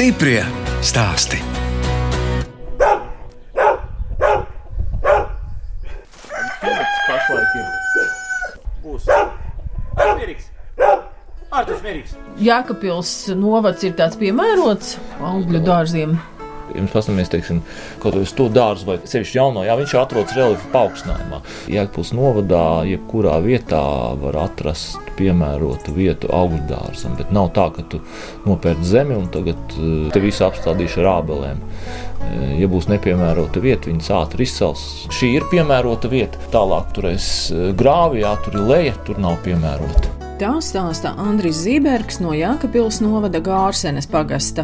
Stiprie stāsti. Filmas pašlaik ir. Būs. Mierīgs. Ārpus mierīgs. Jēkabpils novads ir tāds piemērots augļu dārziem. Ja mēs paskatāmies, teiksim, kaut uz to dārzu vai sevišķi jauno, jā, viņš atrodas reliefa paaugstinājumā. Jēkabpils novadā, jebkurā vietā var atrast piemērotu vietu augļu dārzam, bet nav tā, ka tu nopērci zemi un tagad eh, te visu apstādīšu ar ābelēm. Eh, Ja būs nepiemērota vieta, viņas ātri izcels. Šī ir piemērota vieta. Tālāk tur ir grāvi, jā, tur ir leja, tur nav piemērota. Tā stāsta Andris Zībergs no Jākapils novada Gārsenes pagasta.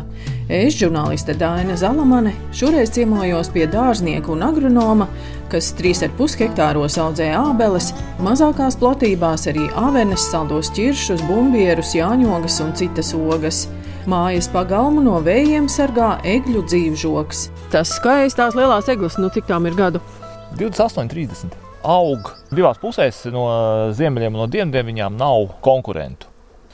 Es, žurnāliste Daina Zalamane, šoreiz ciemojos pie dārznieka un agronoma, kas 3,5 hektāros audzē ābeles, mazākās platībās arī avenes, saldos ķiršus, bumbierus, jāņogas un citas ogas. Mājas pagalmu no vējiem sargā egļu dzīvžoks. Tas skaistās lielās eglis, nu cik tām ir gadu? 28, 30. Aug divās pusēs, no ziemeļiem un no dienvidiem viņām nav konkurentu.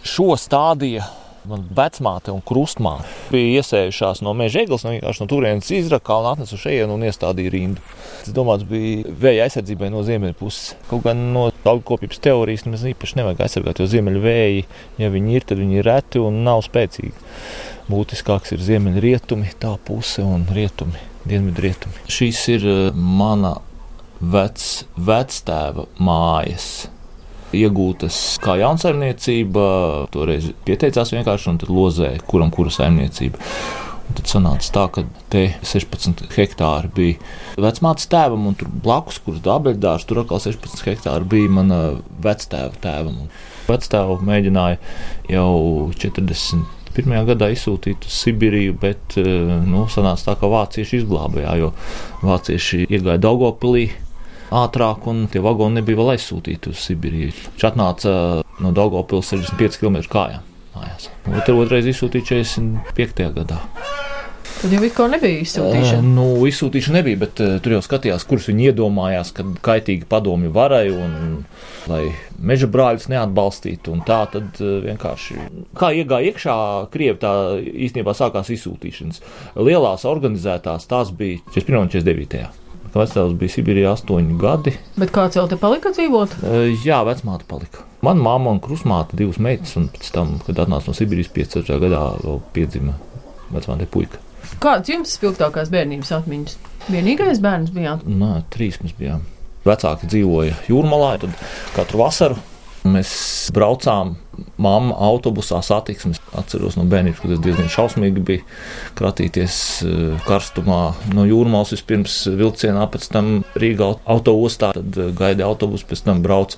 Šo stādīja man vecmāte un krustmāte. Bija iesējušās no meža eglis, vienkārši no turienes izrakā un atnesu šeit un iestādīja rindu. Tas domāts bija vēja aizsardzībai no ziemeļa puses. Kaut gan no augkopības teorijas mēs īpaši nevajag aizsargāt, jo ziemeļa vēji, ja viņi ir, tad viņi ir reti un nav spēcīgi. Būtiskāks ir ziemeļa rietumi, tā puse un rietumi, dienvidu rietumi. Šīs ir eh, mana vec, vectēva mājas. Iegūtas kā jaunsaimniecība, toreiz pieteicās vienkārši un tad lozēja, kuram kura saimniecība. Un tad sanāca tā, ka te 16 hektāri bija vecmātes tēvam, un tur blakus, kurš dabeļdārs, tur atkal 16 hektāri bija mana vectēva tēvam. Vectēvu mēģināja jau 40. Pirmajā gadā izsūtīt uz Sibīriju, bet nu, sanāca tā, ka vācieši izglābīja, jo vācieši iegāja Daugopilī ātrāk, un tie vagoni nebija vēl aizsūtīti uz Sibīriju. Viņš atnāca no Daugopils 65 km kājām. Otru otrais izsūtīja 45. gadā. Tad jau it kā nebija izsūtīšana. Uh, nu, izsūtīšana nebija, bet uh, tur jau skatījās, kurus viņi iedomājās, kad kaitīgi padomi varēja un lai meža brāļus neatbalstītu. Tā tad uh, vienkārši, kā iegāja iekšā, Krievi tā īstenībā sākās izsūtīšanas. Lielās organizētās tās bija 41. un 49. Vecāks bija Sibīrijā astoņi gadi. Bet kāds vēl te palika dzīvot? Uh, jā, vecmāte palika. Mana mamma un krusmāte, divas meitas, un pēc tam, kad atnāca no Sibīrijas 5. gadā, vēl piedzima vecmāte puika. Kāds jums spilgtākās bērnības atmiņas? Vienīgais bērns bijāt? Nē, trīs mēs bijām. Vecāki dzīvoja jūrmalā, tad katru vasaru mēs braucām. Māma autobusā satiksmes. Atceros no bērnības, kad tas diezgan šausmīgi bija kratīties karstumā no jūrmālas vispirms vilcienā, pēc tam Rīgā autoostā, tad gaida autobusu, pēc tam brauc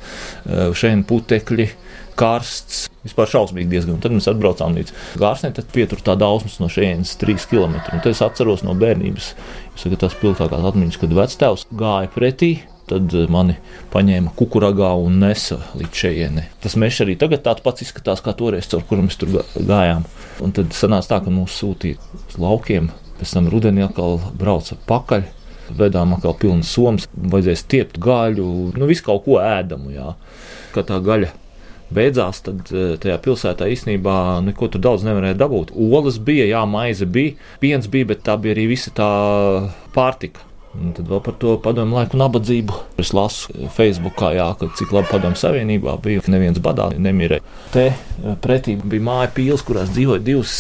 šeit putekļi karsts, vispār šausmīgi diezgan. Un tad mēs atbraucām līdz Gārsnē, tad pietur tā daudz no šejienes trīs km. Un tad es atceros no bērnības, ka tas pilnākās atmiņas, kad vectēvs gāja pretī. Tad mani paņēma kukuragā un nesa līdz šejienei. Tas mežs arī tagad tāds pats izskatās, kā toreiz, caur kuru mēs tur gājām. Un tad sanāca tā, ka mūs sūtīja uz laukiem, pēc tam rudenī atkal brauca pakaļ. Vedām atkal pilnu somas, vajadzēja stiept gaļu, nu visu kaut ko ēdamu. Jā. Kā tā gaļa beidzās, tad tajā pilsētā īstenībā neko tur daudz nevarēja dabūt. Olas bija, jā, maize bija, piens bija, bet tā bija arī visa tā pārtika. Un tad vēl par to padomu laiku nabadzību. Es lasu Facebookā, jā, ka cik labi padomu savienībā bija, ka neviens badā nemirēja. Te pretī bija māja pīls, kurās dzīvoja divas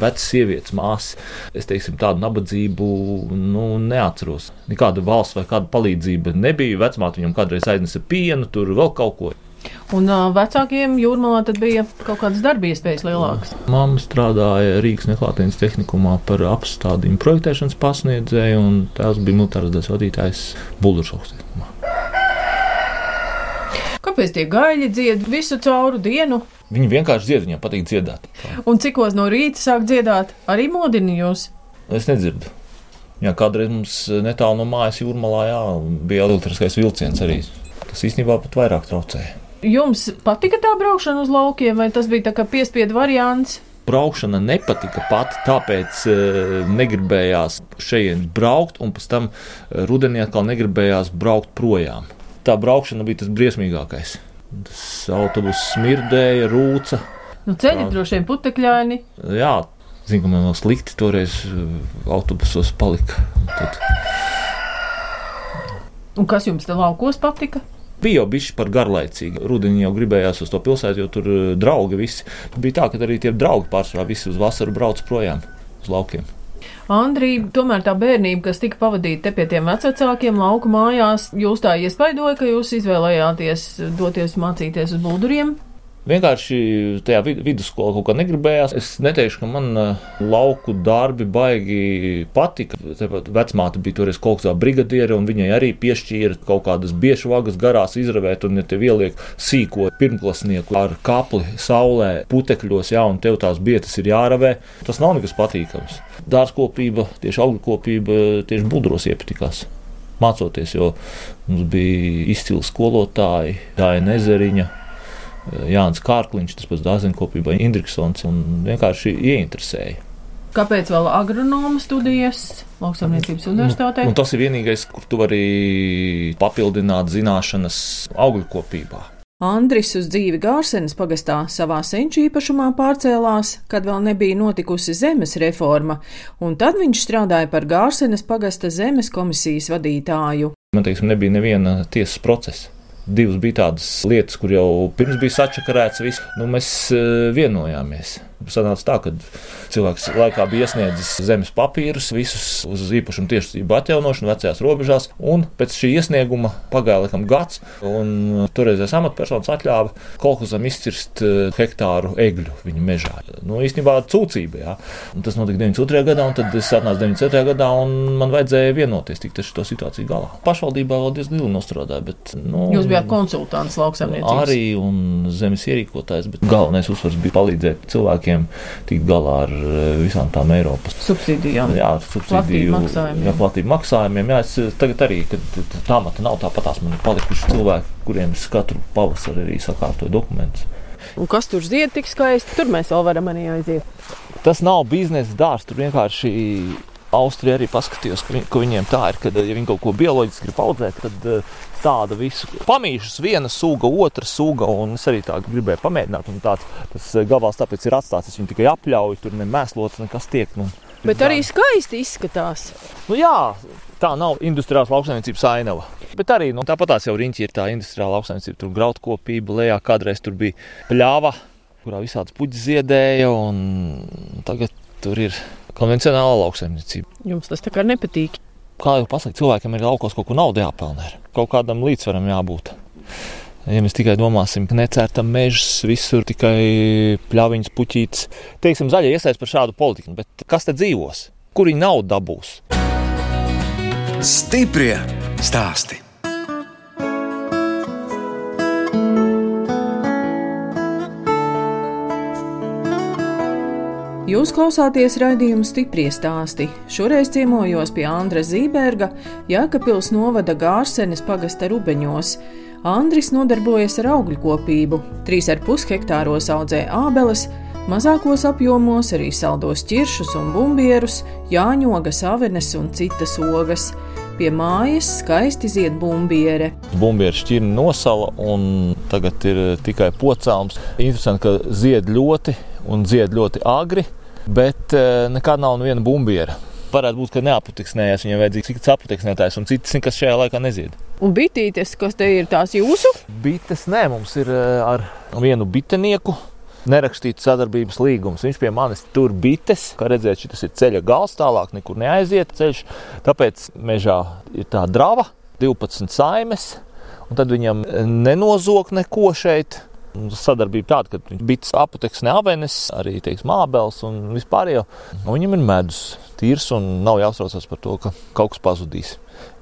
vecas sievietes māsas. Es teiksim, tādu nabadzību nu, neatceros. Nekāda valsts vai kāda palīdzība nebija. Vecmāte viņam kādreiz aiznesa pienu, tur vēl kaut ko. Un uh, vecākiem jūrmalā tad bija kaut kādas darba iespējas lielākas. Māma strādāja Rīgas neklātienes tehnikumā par apstādījumu projektēšanas pasniedzēju, un tās bija militāras daļas vadītājs Buldušovs. Kāpēc tie gaļi dzied visu cauru dienu? Viņi vienkārši dzied, viņiem patīk dziedāt. Un cikos no rīta sāk dziedāt, arī modini jūs? Es nedzirdu. Jā, kādreiz mums netālu no mājas jūrmalā jā, bija elektriskais vilciens arī. Tas īstenībā pat vairāk traucēja. Jums patika tā braukšana uz laukiem, vai tas bija tā kā piespiedu variants? Braukšana nepatika pati, tāpēc e, negribējās šeit braukt, un pēc tam rudenī atkal negribējās braukt projām. Tā braukšana bija tas briesmīgākais. Tas autobuss smirdēja, rūca. Nu, ceļi droši vien putekļaini. Jā, Zinu, ka man vēl slikti toreiz autobusos palika. Tad Un kas jums te laukos patika? Bija jau bijusi par garlaicīgu. Rudenī jau gribējās uz to pilsētu, jo tur eh, draugi visi. Bija tā, ka arī tie draugi pārsvarā visi uz vasaru brauc projām uz laukiem. Andrija, tomēr tā bērnība, kas tika pavadīta te pie tiem vecākiem lauku mājās, jūs tā iespaidoja, ka jūs izvēlējāties doties mācīties uz būduriem? Vienkārši tajā vid vidusskolā kaut kā negribējās. Es neteikšu, ka man uh, lauku darbi baigi patika. Tāpat vecmāte bija toreiz kaut kādā brigadiere, un viņai arī piešķīra kaut kādas biežas vagas garās izravēt, un ja te ieliek sīko pirmklasnieku ar kapli saulē, putekļos, jā, un tev tās bietas ir jāravē, tas nav nekas patīkams. Dārzkopība, tieši augļkopība, tieši budros iepatikās mācoties, jo mums bija izcili skolotāji, Dāna Ezeriņa, Jānis Kārkliņš, tas pats dārzeņkopībā Indriksons un vienkārši ieinteresēja. Kāpēc vēl agronoma studijas lauksaimniecības universitātē? Un tas ir vienīgais, kur tu vari papildināt zināšanas augļkopībā. Andris uz dzīvi Gārsenes pagastā savā senču īpašumā pārcēlās, kad vēl nebija notikusi zemes reforma, un tad viņš strādāja par Gārsenes pagasta zemes komisijas vadītāju. Man teiksim, nebija neviena tiesas procesa. Divas bija tādas lietas, kur jau pirms bija sačakarēts, viss. Nu, mēs uh, vienojāmies. Sanāca tā, ka cilvēks laikā bija iesniedzis zemes papīrus, visus uz īpašumu tiešsaistību atjaunošanu vecajās robežās, un pēc šī iesnieguma pagāja laikam gads, un toreizējais amatpersonas atļāva kolhozam izcirst eh, hektāru egļu viņa mežā. Nu, īstenībā cūcība, jā. Un tas notika 92. gadā, un tad es atnācu 94. gadā, un man vajadzēja vienoties, tikt ar šo situāciju galā. Pašvaldībā vēl diezgan ilgi nostrādāju, bet. Nu, Jūs bijāt konsultants lauksaimniecības. Arī un zemes ierīkotājs, bet galvenais uzsvars bija palīdzēt cilvēkiem cilvēkiem tikt galā ar eh, visām tām Eiropas subsīdijām. Jā, subsīdiju maksājumiem. Jā, platību maksājumiem. Jā, es eh, tagad arī, kad tā mata nav tāpatās, man ir palikuši cilvēki, kuriem es katru pavasari arī sakārtoju dokumentus. Un kas tur zied tik skaisti, tur mēs vēl varam arī aiziet. Tas nav biznesa dārsts, tur vienkārši Austrija arī paskatījos, ka, vi, ka viņiem tā ir, ka, ja viņi kaut ko bioloģiski grib audzēt, tad tāda visu pamīšus, viena suga, otra suga, un es arī tā gribēju pamēģināt. Tāds, tas eh, gabals tāpēc ir atstāts, es viņu tikai apļauju, tur nemēslots, nekas tiek. Nu, Bet arī skaisti izskatās. Nu, jā, tā nav industriālās lauksaimniecības ainava. Bet arī nu, tāpat jau riņķi ir tā industriālā lauksaimniecība. Tur graudkopība, lejā kādreiz tur bija pļāva, kurā visādas puķis ziedēja, un tagad tur ir konvencionāla lauksaimniecība. Jums tas tā kā nepatīk kā jau pasakāt, cilvēkam ir laukos kaut ko naudu jāpelnē. Kaut kādam līdzsvaram jābūt. Ja mēs tikai domāsim, ka necērtam mežus, visur tikai pļaviņas, puķītes, teiksim, zaļie iesaistās par šādu politiku, bet kas te dzīvos? Kur viņi naudu dabūs? Stiprie stāstī! Jūs klausāties raidījuma stipri stāstī. Šoreiz ciemojos pie Andra Zīberga, Jēkabils novada Gārsenes pagasta rubeņos. Andris nodarbojas ar augļu kopību. 3,5 hektāros audzē ābeles, mazākos apjomos arī saldos ķiršus un bumbierus, jāņogas, avenes un citas ogas. Pie mājas skaisti zied bumbiere. Bumbiere šķirne nosala un tagad ir tikai pocāms. Interesanti, ka zied ļoti un zied ļoti agri bet eh, nekad nav viena bumbiera. Varētu būt, ka neaputeksnējās, viņam vajadzīgs cits aputeksnētājs, un citas, kas šajā laikā nezied. Un bitītes, kas te ir tās jūsu? Bites, nē, mums ir eh, ar vienu bitenieku. Nerakstīts sadarbības līgums. Viņš pie manis tur bites, kā redzēt, šis ir ceļa gals, tālāk nekur neaiziet ceļš. Tāpēc mežā ir tā drava, 12 saimes, un tad viņam nenozog neko šeit. Sadarbība tāda, ka viņš bija apoteksne avenes, arī teiksim, mābeles un vispār jau. Nu, viņam ir medus, tīrs un nav jāuztraucas par to, ka kaut kas pazudīs.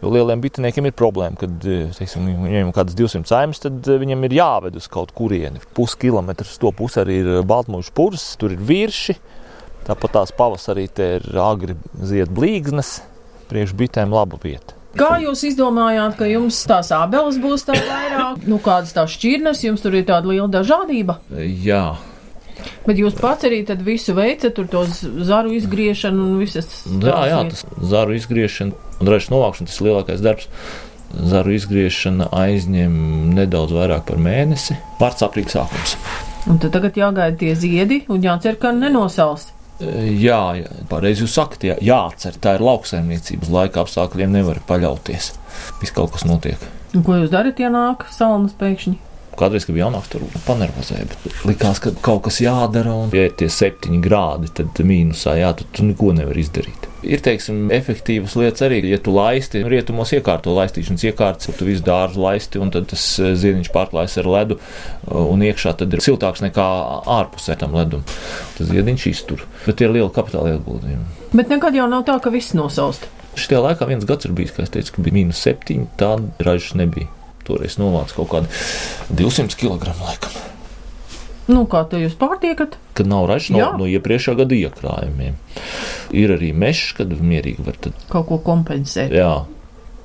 Jo lieliem bitiniekiem ir problēma, kad teiksim, viņiem ir kaut kādas 200 saimnes, tad viņam ir jāved uz kaut kurieni. Puskilometrs to pusi arī ir Baltmūža pūrs, tur ir virši. Tāpat tās pavasarī ir agri zied blīgznes, priekš bitēm laba vieta. Kā jūs izdomājāt, ka jums tās abeles būs tā vairāk? Nu, kādas tās šķirnes, jums tur ir tāda liela dažādība? Jā. Bet jūs pats arī visu veicat, tur to zaru izgriešanu un visas tādas. Jā, jā, tas zaru izgriešana un ražas novākšana, tas ir lielākais darbs. Zaru izgriešana aizņem nedaudz vairāk par mēnesi. Vārds aprīts sākums. Un tad tagad jāgaida tie ziedi un jācer, ka nenosals. Jā, jā pareizi jūs sakat, jā, jāatcer, tā ir lauksaimniecības laika apstākļiem, nevar paļauties. Viss kaut kas notiek. Un ko jūs darat, ja nāk salnas pēkšņi? Kādreiz, kad bija jaunāks, tur panervozēja, bet likās, ka kaut kas jādara, un, ja ir tie septiņi grādi, tad mīnusā, jā, tad tu neko nevar izdarīt. Ir, teiksim, efektīvas lietas arī, ja tu laisti, rietumos iekārto laistīšanas iekārtas, tu visu dārzu laisti, un tad tas eh, ziediņš pārklājas ar ledu, eh, un iekšā tad ir siltāks nekā ārpusē tam ledum. Tas ziediņš iztur, bet ir liela kapitāla ieguldījuma. Bet nekad jau nav tā, ka viss nosaust. Šajā laikā viens gads ir bijis, kā es teicu, ka bija mīnus septiņi, tāda ražas nebija. Toreiz novāca kaut kādu 200 kg. Laikam. Nu, kā te jūs pārtiekat? Kad nav ražas no, no iepriekšējā gada iekrājumiem. Ir arī mežs, kad mierīgi var tad... kaut ko kompensēt. Jā,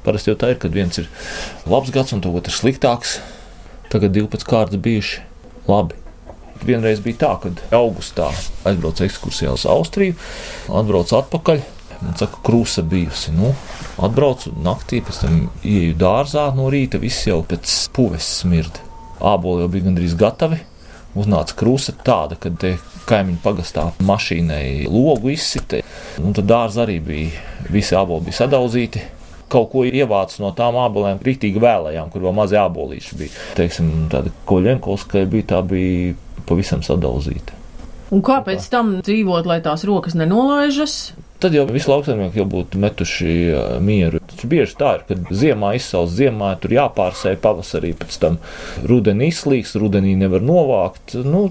parasti jau tā ir, kad viens ir labs gads un otrs sliktāks. Tagad 12 kārtas bijuši labi. Vienreiz bija tā, kad augustā aizbraucu ekskursijā uz Austriju, atbraucu atpakaļ. Man saka, krūsa bijusi. Nu, atbraucu naktī, pēc tam ieju dārzā no rīta, viss jau pēc puves smirda. Āboli jau bija gandrīz gatavi. Uznāca krūsa tāda, ka te kaimiņu pagastā mašīnai logu izsita. Un tad dārza arī bija, visi āboli bija sadauzīti. Kaut ko ievāca no tām ābolēm, rītīgi vēlējām, kur vēl mazi ābolīši bija. Teiksim, tāda koļenkovska bija, tā bija pavisam sadauzīta. Un kāpēc tam dzīvot, lai tās rokas nenolaižas? Tad jau visi lauksaimnieki jau būtu metuši mieru. Taču bieži tā ir, kad ziemā izsauc ziemā, tur jāpārsēja pavasarī, pēc tam rudenī izslīgs, rudenī nevar novākt. Nu,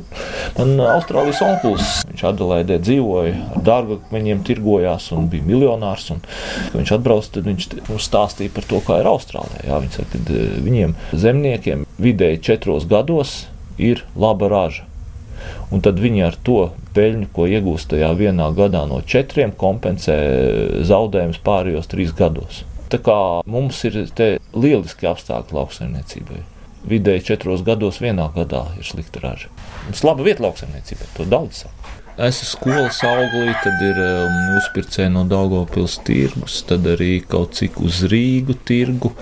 man Austrālijas onkulis, viņš Adelaidē dzīvoja, ar dārgu viņiem tirgojās un bija miljonārs. Un, viņš atbrauc, tad viņš mums stāstīja par to, kā ir Austrālijā. Jā, viņš saka, ka viņiem zemniekiem vidēji četros gados ir laba raža. Un tad viņi ar to peļņu, ko iegūst tajā vienā gadā no četriem, kompensē zaudējumus pārējos trīs gados. Tā kā mums ir lieliski apstākļi lauksaimniecībai. Vidēji četros gados vienā gadā ir slikta raža. Mums laba vieta lauksaimniecībai, to daudz saka. Es esmu skolas auglī, tad ir um, uzpircēji no Daugopils tirgus, tad arī kaut cik uz Rīgu tirgu.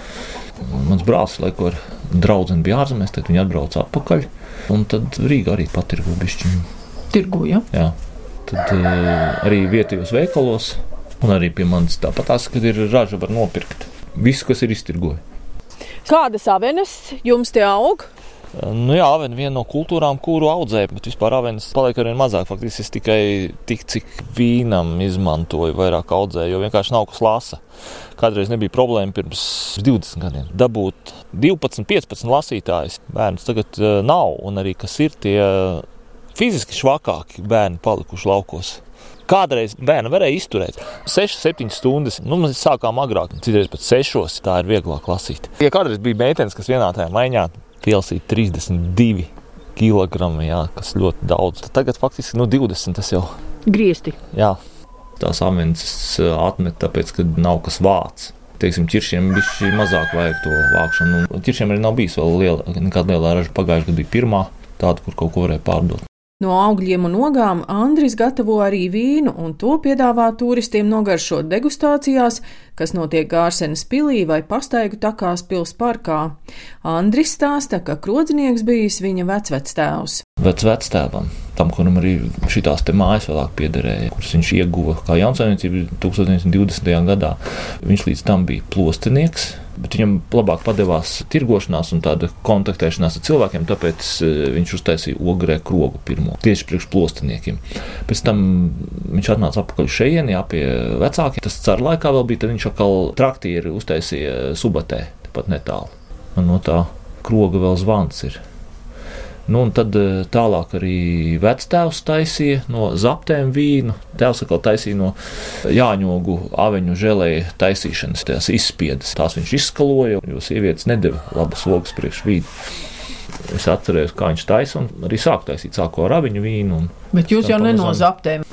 Mans brālis laiku ar draugu bija ārzemēs, tad viņi atbrauca atpakaļ. Un tad Rīga arī patirgo bišķiņu tirgoja. Jā. Tad uh, arī vietējos veikalos, un arī pie manis tāpat tās, kad ir raža, var nopirkt visu, kas ir iztirgoja. Kādas avenes jums te aug? Nu jā, avena viena no kultūrām, kuru audzē, bet vispār avenes paliek arvien mazāk. Faktiski es tikai tik, cik vīnam izmantoju, vairāk audzēju, jo vienkārši nav kas lasa. Kādreiz nebija problēma pirms 20 gadiem. Dabūt 12, 15 lasītājus bērnus tagad uh, nav, un arī kas ir tie fiziski švakāki bērni palikuši laukos. Kādreiz bērni varēja izturēt 6, 7 stundas. Nu, mēs sākām agrāk, citreiz pat 6. Tā ir vieglāk lasīt. Ja kādreiz bija meitenes, kas vienā tajā maiņā pielsīja 32 kg, kas ļoti daudz, tad tagad faktiski nu, 20 tas jau griezti. Jā, tās amences uh, atmet, tāpēc, ka nav kas vāc. Teiksim, ķiršiem bija mazāk vajag to vākšanu. Ķiršiem arī nav bijis vēl liela, nekāda liela raža. Pagājušajā gadā bija pirmā tāda, kur kaut ko varēja pārdot. No augļiem un ogām Andris gatavo arī vīnu, un to piedāvā turistiem nogaršot degustācijās, kas notiek Gārsenes pilī vai pastaigu takās pils parkā. Andris stāsta, ka krodzinieks bijis viņa vecvectēvs. Vecvectēvam, tam, kuram arī šīs mājas vēlāk piederēja, kuras viņš ieguva kā jaunsaimniecību 1920. gadā, viņš līdz tam bija plostinieks bet viņam labāk padevās tirgošanās un tāda kontaktēšanās ar cilvēkiem, tāpēc e, viņš uztaisīja ogrē krogu pirmo tieši priekš plostiniekiem. Pēc tam viņš atnāca atpakaļ šeit, jā, pie vecākiem. Tas cer laikā vēl bija, tad viņš atkal traktīri uztaisīja subatē, tepat netālu. Man no tā kroga vēl zvans ir. Nu, un tad eh, tālāk arī vectēvs taisīja no zaptēm vīnu. Tēvs atkal taisīja no jāņogu aveņu žēlēja taisīšanas, tās izspiedas. Tās viņš izskaloja, jo sievietes nedeva labas logas priekš vīnu. Es atceros, kā viņš taisīja, un arī sāku taisīt, sāku ar aviņu vīnu. Bet jūs jau ne no zaptēm.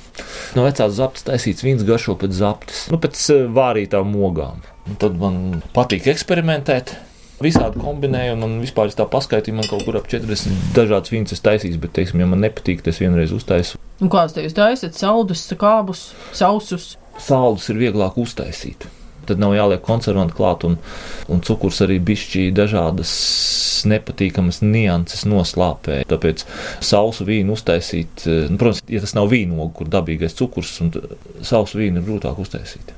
No vecās zaptes taisīts vīns garšo pēc zaptes, nu, pēc eh, vārītām mogām. Un tad man patīk eksperimentēt visādi kombinēju, un man vispār tā paskaitīja, man kaut kur ap 40 dažādas vīnas es taisīju, bet, teiksim, ja man nepatīk, tas vienreiz uztaisu. Un kāds te jūs taisat? Saldus, kābus, sausus? Saldus ir vieglāk uztaisīt. tad nav jāliek konservanti klāt, un, un cukurs arī bišķī dažādas nepatīkamas nianses noslāpē. Tāpēc sausu vīnu uztaisīt, nu, protams, ja tas nav vīnogu, kur dabīgais cukurs, un sausu vīnu ir grūtāk uztaisīt.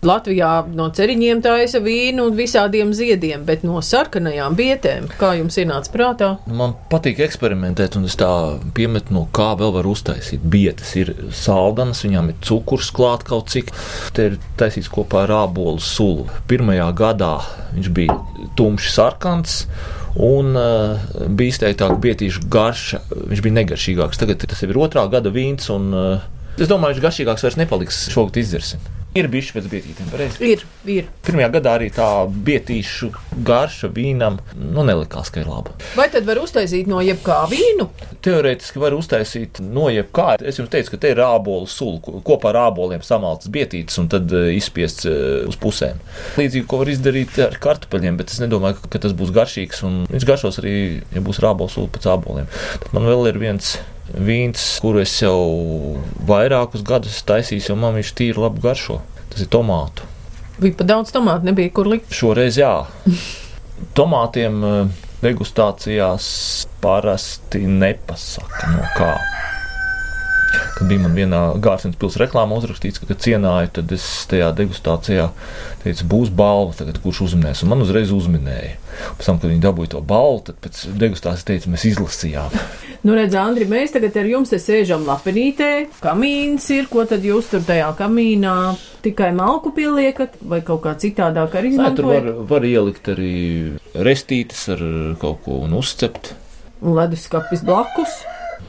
Latvijā no ceriņiem taisa vīnu un visādiem ziediem, bet no sarkanajām bietēm, kā jums ienāca prātā? Nu, man patīk eksperimentēt, un es tā piemetu, no kā vēl var uztaisīt. Bietas ir saldanas, viņām ir cukurs klāt kaut cik. Te ir taisīts kopā ar ābolu sulu. Pirmajā gadā viņš bija tumšs sarkans. Un uh, bija izteiktāk bietīšu garša, viņš bija negaršīgāks. Tagad tas ir otrā gada vīns, un uh, es domāju, viņš garšīgāks vairs nepaliks. Šogad izdzersim. Ir bijuši pēc bietītiem, pareizi. Ir, ir. Pirmajā gadā arī tā bietīšu garša vīnam nu, nelikās, ka ir laba. Vai tad var uztaisīt no jebkā vīnu? Teorētiski var uztaisīt no jebkā. Es jums teicu, ka te ir ābolu sula, kopā ar āboliem samalts bietītes un tad uh, izspiests uh, uz pusēm. Līdzīgi, ko var izdarīt ar kartupeļiem, bet es nedomāju, ka, tas būs garšīgs. Viņš garšos arī, ja būs ābolu sula pēc āboliem. Tad man vēl ir viens vīns, kuru es jau vairākus gadus taisīju, jo man viņš tīri labi garšo. Tas ir tomātu. Bija pa daudz tomātu, nebija kur likt. Šoreiz jā. Tomātiem eh, degustācijās parasti nepasaka no kā. Kad bija man vienā Gārsnes pilsētas reklāmā uzrakstīts, ka, kad cienāju, tad es tajā degustācijā teicu, būs balva, tagad kurš uzminēs. Un man uzreiz uzminēja. Pēc tam, kad viņi dabūja to balvu, tad pēc degustācijas teica, mēs izlasījām. Nu, redz, Andri, mēs tagad ar jums te sēžam lapenītē, kamīns ir, ko tad jūs tur tajā kamīnā tikai malku pieliekat, vai kaut kā citādāk arī Nē, tur var, izmantojat? var ielikt arī restītes ar kaut ko un uzcept. Leduskapis blakus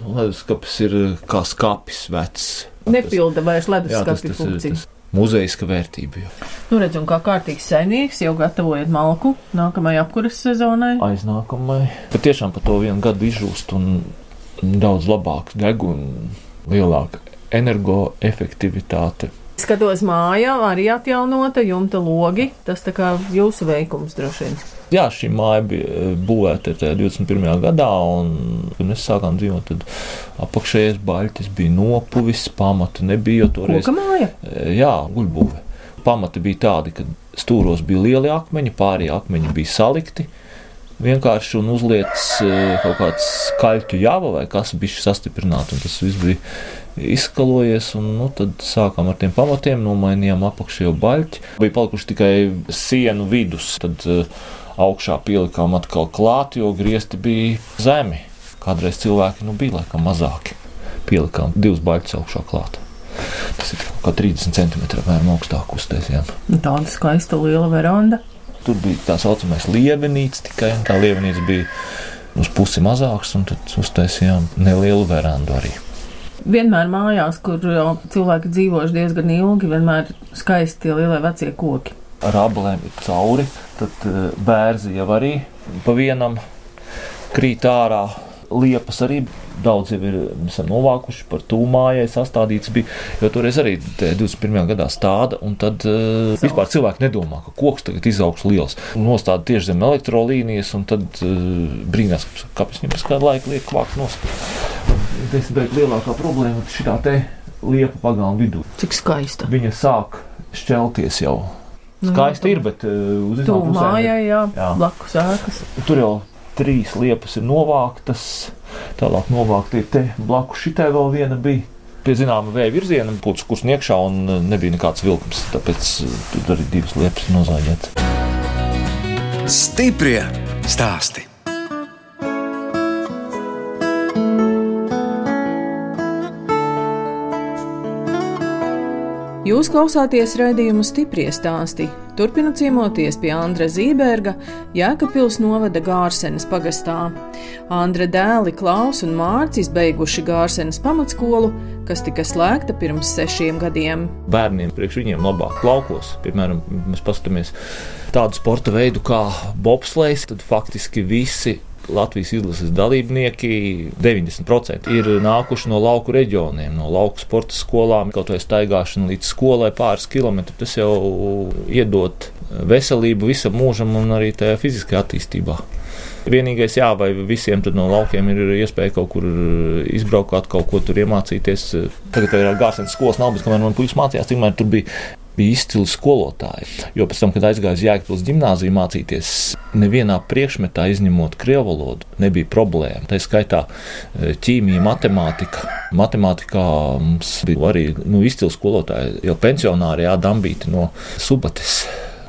Leduskapis ir kā skapis vecs. nepilda vairs ir funkciju. tas muzejiska vērtība. Jo. Nu, redz, un kā kārtīgs saimnieks jau gatavojat malku nākamajai apkuras sezonai. Aiznākamai. Bet tiešām par to vienu gadu izžūst un daudz labāk deg un lielāka energoefektivitāte. Skatos mājā, arī atjaunota jumta logi. Tas tā kā jūsu veikums droši vien. Jā, šī māja bija eh, būvēta tajā 21. gadā, un, kad mēs sākām dzīvot, tad apakšējais baļķis bija nopuvis, pamata nebija. Toreiz, Koka māja. Eh, jā, guļbūve. Pamati bija tādi, ka stūros bija lieli akmeņi, pārējie akmeņi bija salikti. Vienkārši un uzliekas eh, kaut kāds kaļķu jāva vai kas bija sastiprināts, un tas viss bija izskalojies. Un, nu, tad sākām ar tiem pamatiem, nomainījām apakšējo baļķi. Bija palikuši tikai sienu vidus. Tad uh, augšā pielikām atkal klāt, jo griezti bija zemi. Kādreiz cilvēki nu, bija laikam mazāki. Pielikām divus baļķus augšā klāt. Tas ir kaut kā 30 cm apmēram augstāk uztaisījām. Nu, Tāda skaista liela veranda. Tur bija tā saucamais lievenīts tikai. Tā lievenīts bija uz pusi mazāks, un tad uztaisījām nelielu verandu arī. Vienmēr mājās, kur jau cilvēki dzīvojuši diezgan ilgi, vienmēr skaisti tie lielie vecie koki. Ar ablēm ir cauri, tad eh, bērzi jau arī pa vienam krīt ārā. Liepas arī daudz jau ir novākuši par tūmājai sastādīts bija, jo toreiz arī te 21. gadā stāda, un tad uh, vispār cilvēki nedomā, ka koks tagad izaugs liels. Un Nostāda tieši zem elektrolīnijas, un tad uh, brīnās, kāpēc viņam pēc kāda laika liek kvākt nost. Desmit lielākā problēma ir šitā te liepa pagalma vidū. Cik skaista. Viņa sāk šķelties jau. Skaisti ir, bet uh, uz Tuvu iznāk pusēm ir- mājai, jā, Jā. blakus ēkas. Tur jau trīs liepas ir novāktas. Tālāk novākt ir te blakus šitai vēl viena bija. Pie zināma vēja virziena, pūcis kurs iekšā un uh, nebija nekāds vilkums. Tāpēc uh, tur arī divas liepas ir nozāģētas. Stiprie stāsti. Jūs klausāties raidījumu stipri stāstī. Turpinot ciemoties pie Andra Zīberga, Jēkabpils novada Gārsenes pagastā. Andra dēli Klaus un Mārcis beiguši Gārsenes pamatskolu, kas tika slēgta pirms sešiem gadiem. Bērniem priekš viņiem labāk laukos. Piemēram, mēs paskatāmies tādu sporta veidu kā bobslēgs, tad faktiski visi Latvijas izlases dalībnieki 90% ir nākuši no lauku reģioniem, no lauku sporta skolām, kaut vai staigāšana līdz skolai pāris kilometri. Tas jau iedod veselību visam mūžam un arī tajā fiziskajā attīstībā. Vienīgais, jā, vai visiem no laukiem ir iespēja kaut kur izbraukt, kaut ko tur iemācīties. Tagad ir gāzes skolas, nav, bet kamēr man puikas mācījās, tikmēr tur bija bija izcili skolotāji. Jo pēc tam, kad aizgāju uz Jēkabūras gimnāziju mācīties, nevienā priekšmetā, izņemot krievu valodu, nebija problēma. Tā skaitā e, ķīmija, matemātika. Matemātikā mums bija arī nu, izcili skolotāji, jau pensionāri Dambīti no Subates.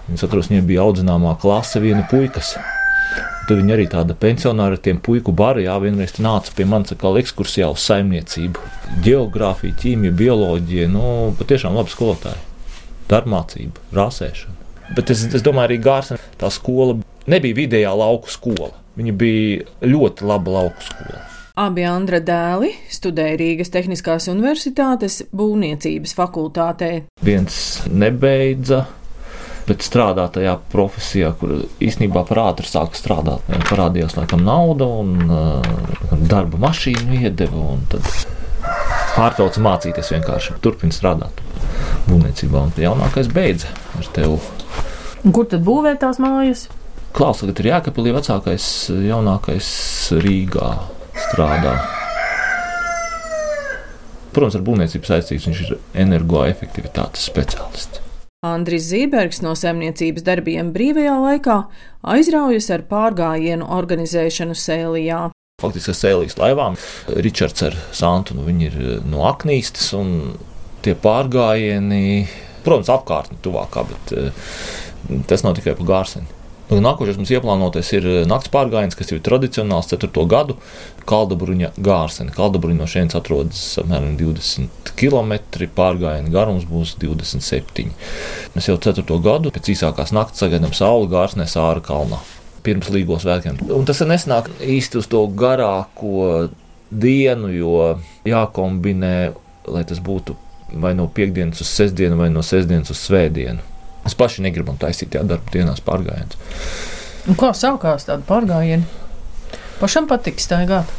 Viņas atceros, viņiem bija audzināmā klase, viena puikas. Tad viņi arī tāda pensionāra ar tiem puiku baru, jā, vienreiz nāca pie manis kā ekskursijā uz saimniecību. Geogrāfija, ķīmija, bioloģija, nu, patiešām labi skolotāji darbmācība, rāsēšana. Bet es, es domāju, arī Gārsena tā skola nebija vidējā lauku skola. Viņa bija ļoti laba lauku skola. Abi Andra dēli studēja Rīgas Tehniskās Universitātes būvniecības fakultātē. Viens nebeidza, bet strādā tajā profesijā, kur īstenībā par ātri sāka strādāt. Viņam parādījās laikam nauda un uh, darba mašīnu iedeva, un tad pārtrauca mācīties vienkārši turpina strādāt būvniecībā. Un jaunākais beidza ar tevi. Kur tad būvē tās mājas? Klaus tagad ir Jākapilī vecākais, jaunākais Rīgā strādā. Protams, ar būvniecību saistīts viņš ir energoefektivitātes speciālists. Andris Zībergs no saimniecības darbiem brīvajā laikā aizraujas ar pārgājienu organizēšanu Sēlijā. Faktiski Sēlijas laivām Ričards ar Santu nu, ir no Aknīstas un tie pārgājieni, protams, apkārtni tuvākā, bet eh, tas nav tikai pa gārseni. Nu, nākošais mums ieplānotais ir eh, nakts pārgājiens, kas jau ir tradicionāls 4. gadu Kaldabruņa gārseni. Kaldabruņa no šejienes atrodas apmēram 20 km, pārgājiena garums būs 27. Mēs jau 4. gadu pēc īsākās naktas sagaidām sauli gārsnē Sāra kalnā. Pirms līgos vēkiem. Un tas nesanāk īsti uz to garāko dienu, jo jākombinē, lai tas būtu vai no piekdienas uz sestdienu, vai no sestdienas uz svētdienu. Mēs paši negribam taisīt tajā darba dienās pārgājienus. Kā sākās tāda pārgājiena? Pašam patīk staigāt.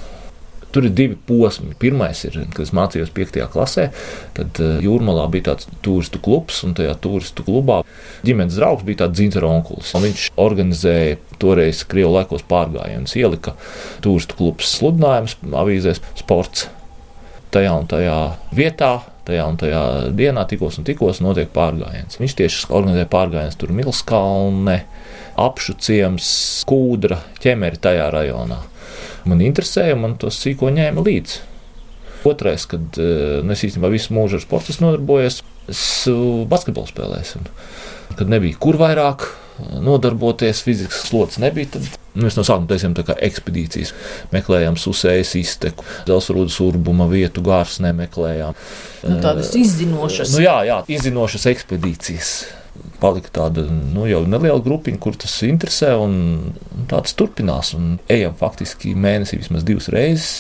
Tur ir divi posmi. Pirmais ir, kad es mācījos 5. klasē, tad eh, jūrmalā bija tāds turistu klubs, un tajā turistu klubā ģimenes draugs bija tāds dzīves onkulis. Viņš organizēja toreiz Krievijas laikos pārgājienus, ielika turistu klubs sludinājums avīzēs sports tajā un tajā vietā tajā un tajā dienā, tikos un tikos notiek pārgājiens. Viņš tieši organizē pārgājienus tur Milskalne, apšu ciems, kūdra, ķemeri tajā rajonā. Man interesēja, man to sīko ņēma līdzi. Otrais, kad eh, nu, es īstenībā visu mūžu ar sportu nodarbojos, es basketbolu spēlēju. Kad nebija kur vairāk nodarboties, fizikas slodzes nebija. Tad mēs no sākuma taisījām ekspedīcijas. Meklējām susējas izteku, dzelzrūdas urbuma vietu, gārs nemeklējām. Nu, tādas izzinošas. Nu, jā, jā, izzinošas ekspedīcijas. Palika tāda nu, jau neliela grupiņa, kur tas interesē, un tāds turpinās. Un ejam faktiski mēnesī vismaz divas reizes.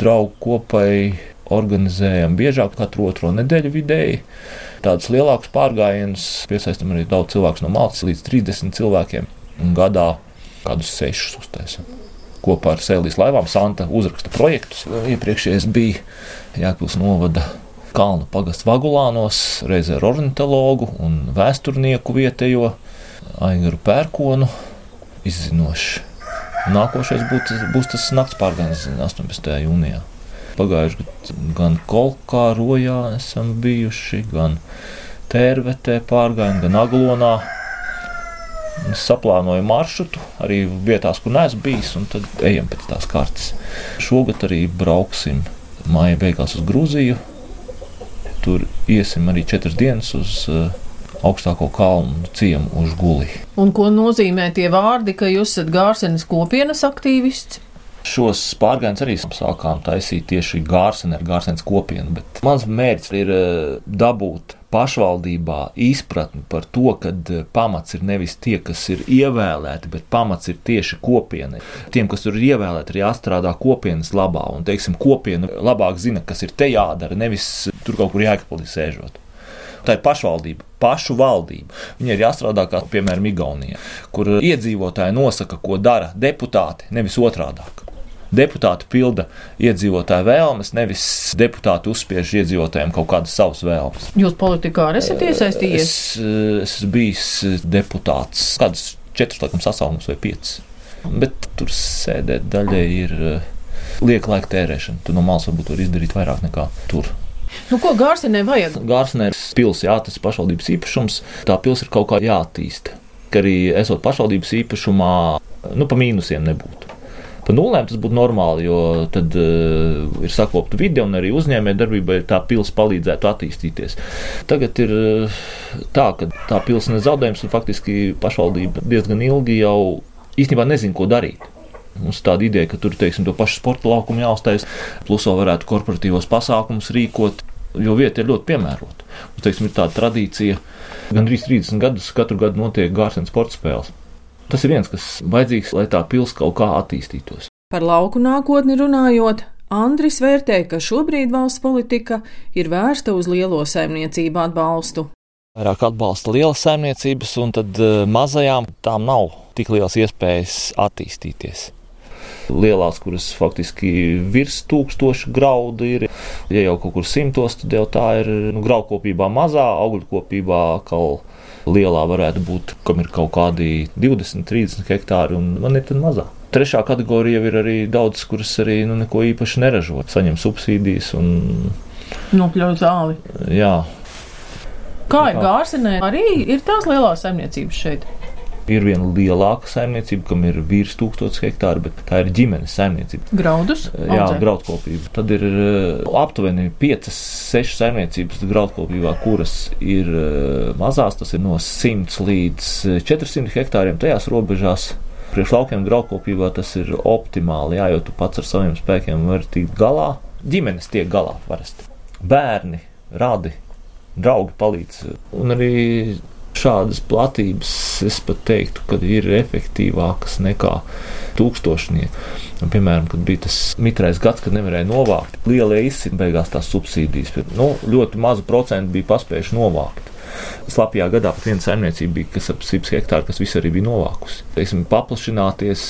Draugu kopai organizējam biežāk, katru otro nedēļu vidēji tādus lielākus pārgājienus. Piesaistām arī daudz cilvēku no Maltas, līdz 30 cilvēkiem. Un gadā kādus sešus uztaisām. Kopā ar Sēlijas laivām Santa uzraksta projektus. Iepriekšējais bija Jākpils novada Kalnu pagastu Vagulānos, reizē ar ornitologu un vēsturnieku vietējo Aigaru Pērkonu izzinoši. Nākošais būs, būs tas nakts pārgājiens 18. jūnijā. Pagājuši gadu gan Kolkā, Rojā esam bijuši, gan Tērvetē pārgājumi, gan Aglonā. Es saplānoju maršrutu arī vietās, kur neesmu bijis, un tad ejam pēc tās kartes. Šogad arī brauksim māja beigās uz Grūziju. Tur iesim arī četras dienas uz uh, augstāko kalnu ciemu uz Guli. Un ko nozīmē tie vārdi, ka jūs esat Gārsenes kopienas aktīvists? Šos pārgājienus arī sākām taisīt tieši Gārsenē, Gārsenes kopienu. Bet mans mērķis ir eh, dabūt pašvaldībā izpratni par to, ka eh, pamats ir nevis tie, kas ir ievēlēti, bet pamats ir tieši kopiena. Tiem, kas tur ir ievēlēti, ir jāstrādā kopienas labā, un, teiksim, kopiena labāk zina, kas ir te jādara, nevis tur kaut kur jākapelī sēžot. Tā ir pašvaldība, pašu valdība. Viņai ir jāstrādā kā, piemēram, Igaunijā, kur iedzīvotāji nosaka, ko dara deputāti, nevis otrādāk. Deputāti pilda iedzīvotāju vēlmes, nevis deputāti uzspiež iedzīvotājiem kaut kādas savas vēlmes. Jūs politikā esat iesaistījies? Es, es esmu bijis deputāts kādas četras, laikam, sasaukumus vai piecas. Bet tur sēdēt daļai ir lieka laika tērēšana. Tu no malas varbūt vari izdarīt vairāk nekā tur. Nu, ko Gārsenē vajag? Gārsenē ir pils, jā, tas ir pašvaldības īpašums. Tā pils ir kaut kā jāattīsta. Ka arī esot pašvaldības īpašumā, nu, pa mīnusiem nebūtu. Pa nulēm tas būtu normāli, jo tad uh, ir sakopta vide un arī uzņēmē darbībai tā pils palīdzētu attīstīties. Tagad ir uh, tā, ka tā pils ir zaudējums un faktiski pašvaldība diezgan ilgi jau īstenībā nezina, ko darīt. Mums ir tāda ideja, ka tur teiksim, to pašu sporta laukumu jāuztais, plus vēl varētu korporatīvos pasākumus rīkot, jo vieta ir ļoti piemērota. Mums teiksim, ir tāda tradīcija, gandrīz 30 gadus katru gadu notiek gārsenes sporta spēles. Tas ir viens, kas vajadzīgs, lai tā pils kaut kā attīstītos. Par lauku nākotni runājot, Andris vērtē, ka šobrīd valsts politika ir vērsta uz lielo saimniecību atbalstu. Vairāk atbalsta lielas saimniecības, un tad eh, mazajām tām nav tik liels iespējas attīstīties. Lielās, kuras faktiski virs tūkstoša graudu ir, ja jau kaut kur simtos, tad jau tā ir nu, graudkopībā mazā, augļkopībā kaut lielā varētu būt, kam ir kaut kādi 20, 30 hektāri, un man ir tad mazā. Trešā kategorija ir arī daudz, kuras arī nu, neko īpaši neražo, saņem subsīdijas un nopļauj zāli. Jā. Kā ir Gārsenē? Arī ir tās lielās saimniecības šeit. Ir viena lielāka saimniecība, kam ir virs 1000 hektāru, bet tā ir ģimenes saimniecība. Graudus? Jā, graudkopība. Tad ir eh, aptuveni 5, 6 saimniecības graudkopībā, kuras ir eh, mazās, tas ir no 100 līdz 400 eh, hektāriem tajās robežās. Priekš laukiem graudkopībā tas ir optimāli, jā, jo tu pats ar saviem spēkiem vari tikt galā. Ģimenes tiek galā parasti. Bērni, radi, draugi palīdz. Un arī Šādas platības es pat teiktu, ka ir efektīvākas nekā tūkstošnieki. Un, piemēram, kad bija tas mitrais gads, kad nevarēja novākt, lielie izsit beigās tās subsīdijas, nu, ļoti mazu procentu bija paspējuši novākt. Slapjā gadā pat viena saimniecība bija, kas ap 100 hektāru, kas visu arī bija novākusi. Teiksim, paplašināties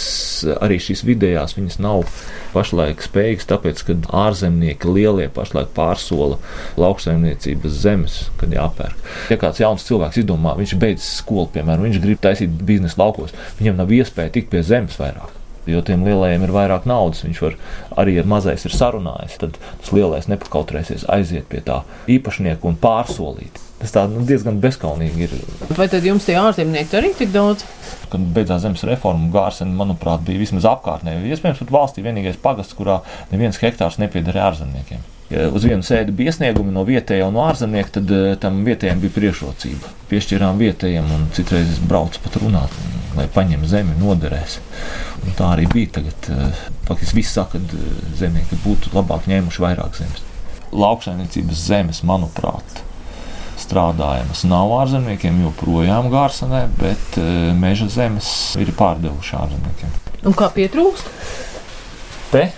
arī šīs vidējās, viņas nav pašlaik spējīgas, tāpēc, ka ārzemnieki lielie pašlaik pārsola lauksaimniecības zemes, kad jāpērk. Ja kāds jauns cilvēks izdomā, viņš beidz skolu, piemēram, viņš grib taisīt biznesa laukos, viņam nav iespēja tikt pie zemes vairāk jo tiem lielajiem ir vairāk naudas. Viņš var arī ar mazais ir sarunājis. Tad tas lielais nepakautrēsies aiziet pie tā īpašnieka un pārsolīt. Tas tā nu, diezgan bezskaunīgi ir. Vai tad jums tie ārzemnieki arī tik daudz? Kad beidzās zemes reforma, Gārsena, manuprāt, bija vismaz apkārtnē. Iespējams, pat valstī vienīgais pagasts, kurā neviens hektārs nepiederēja ārzemniekiem. Ja uz vienu sēdi bija iesniegumi no vietējā un no ārzemnieka, tad eh, tam vietējiem bija priekšrocība. Piešķirām vietējiem, un citreiz es braucu pat runāt, lai paņem zemi, noderēs. Un tā arī bija. Tagad eh, faktiski viss saka, ka eh, zemnieki būtu labāk ņēmuši vairāk zemes. Lauksaimniecības zemes, manuprāt, strādājamas nav ārzemniekiem joprojām Gārsenē, bet e, meža zemes ir pārdevuši ārzemniekiem. Un kā pietrūkst? Te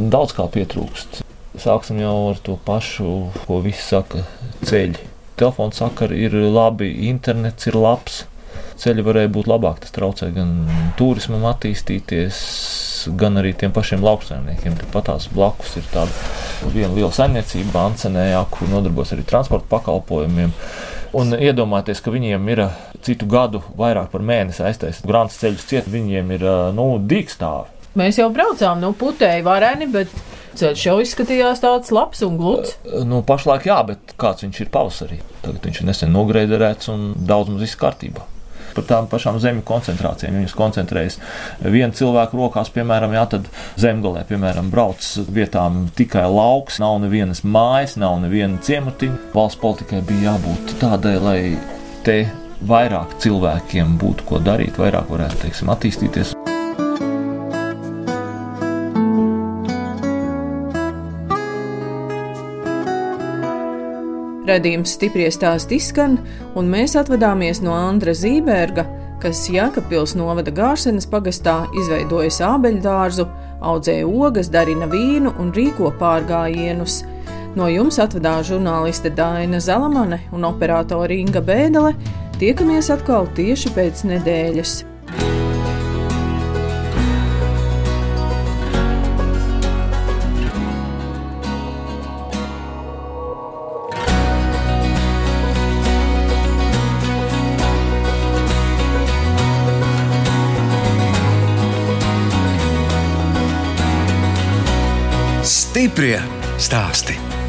daudz kā pietrūkst. Sāksim jau ar to pašu, ko visi saka, ceļi. Telefons sakari ir labi, internets ir labs, ceļi varēja būt labāk. Tas traucē gan turismam attīstīties, gan arī tiem pašiem lauksaimniekiem. Tāpat tās blakus ir tāda viena liela saimniecība, Ancenējā, kur nodarbojas arī transporta pakalpojumiem. Un iedomājieties, ka viņiem ir citu gadu vairāk par mēnesi aiztaisīt grāmatas ceļus ciet, viņiem ir nu, dīkstāvi. Mēs jau braucām, nu, putēji vareni, bet ceļš jau izskatījās tāds labs un gluds. Nu, pašlaik jā, bet kāds viņš ir pavasarī? Tagad viņš ir nesen nogreidēts un daudz mums viss kārtībā par tām pašām zemju koncentrācijām. Ja viņas koncentrējas viena cilvēka rokās, piemēram, jā, tad zemgolē, piemēram, brauc vietām tikai lauks, nav nevienas mājas, nav neviena ciematiņa. Valsts politikai bija jābūt tādai, lai te vairāk cilvēkiem būtu ko darīt, vairāk varētu, teiksim, attīstīties. Radījums stipri stāst izskan, un mēs atvadāmies no Andra Zīberga, kas Jākapils novada Gārsenes pagastā izveidojas ābeļu dārzu, audzēja ogas, darina vīnu un rīko pārgājienus. No jums atvedās žurnāliste Dāna Zalamane un operātore Inga Bēdelē. Tiekamies atkal tieši pēc nedēļas. Stiprie stāsti.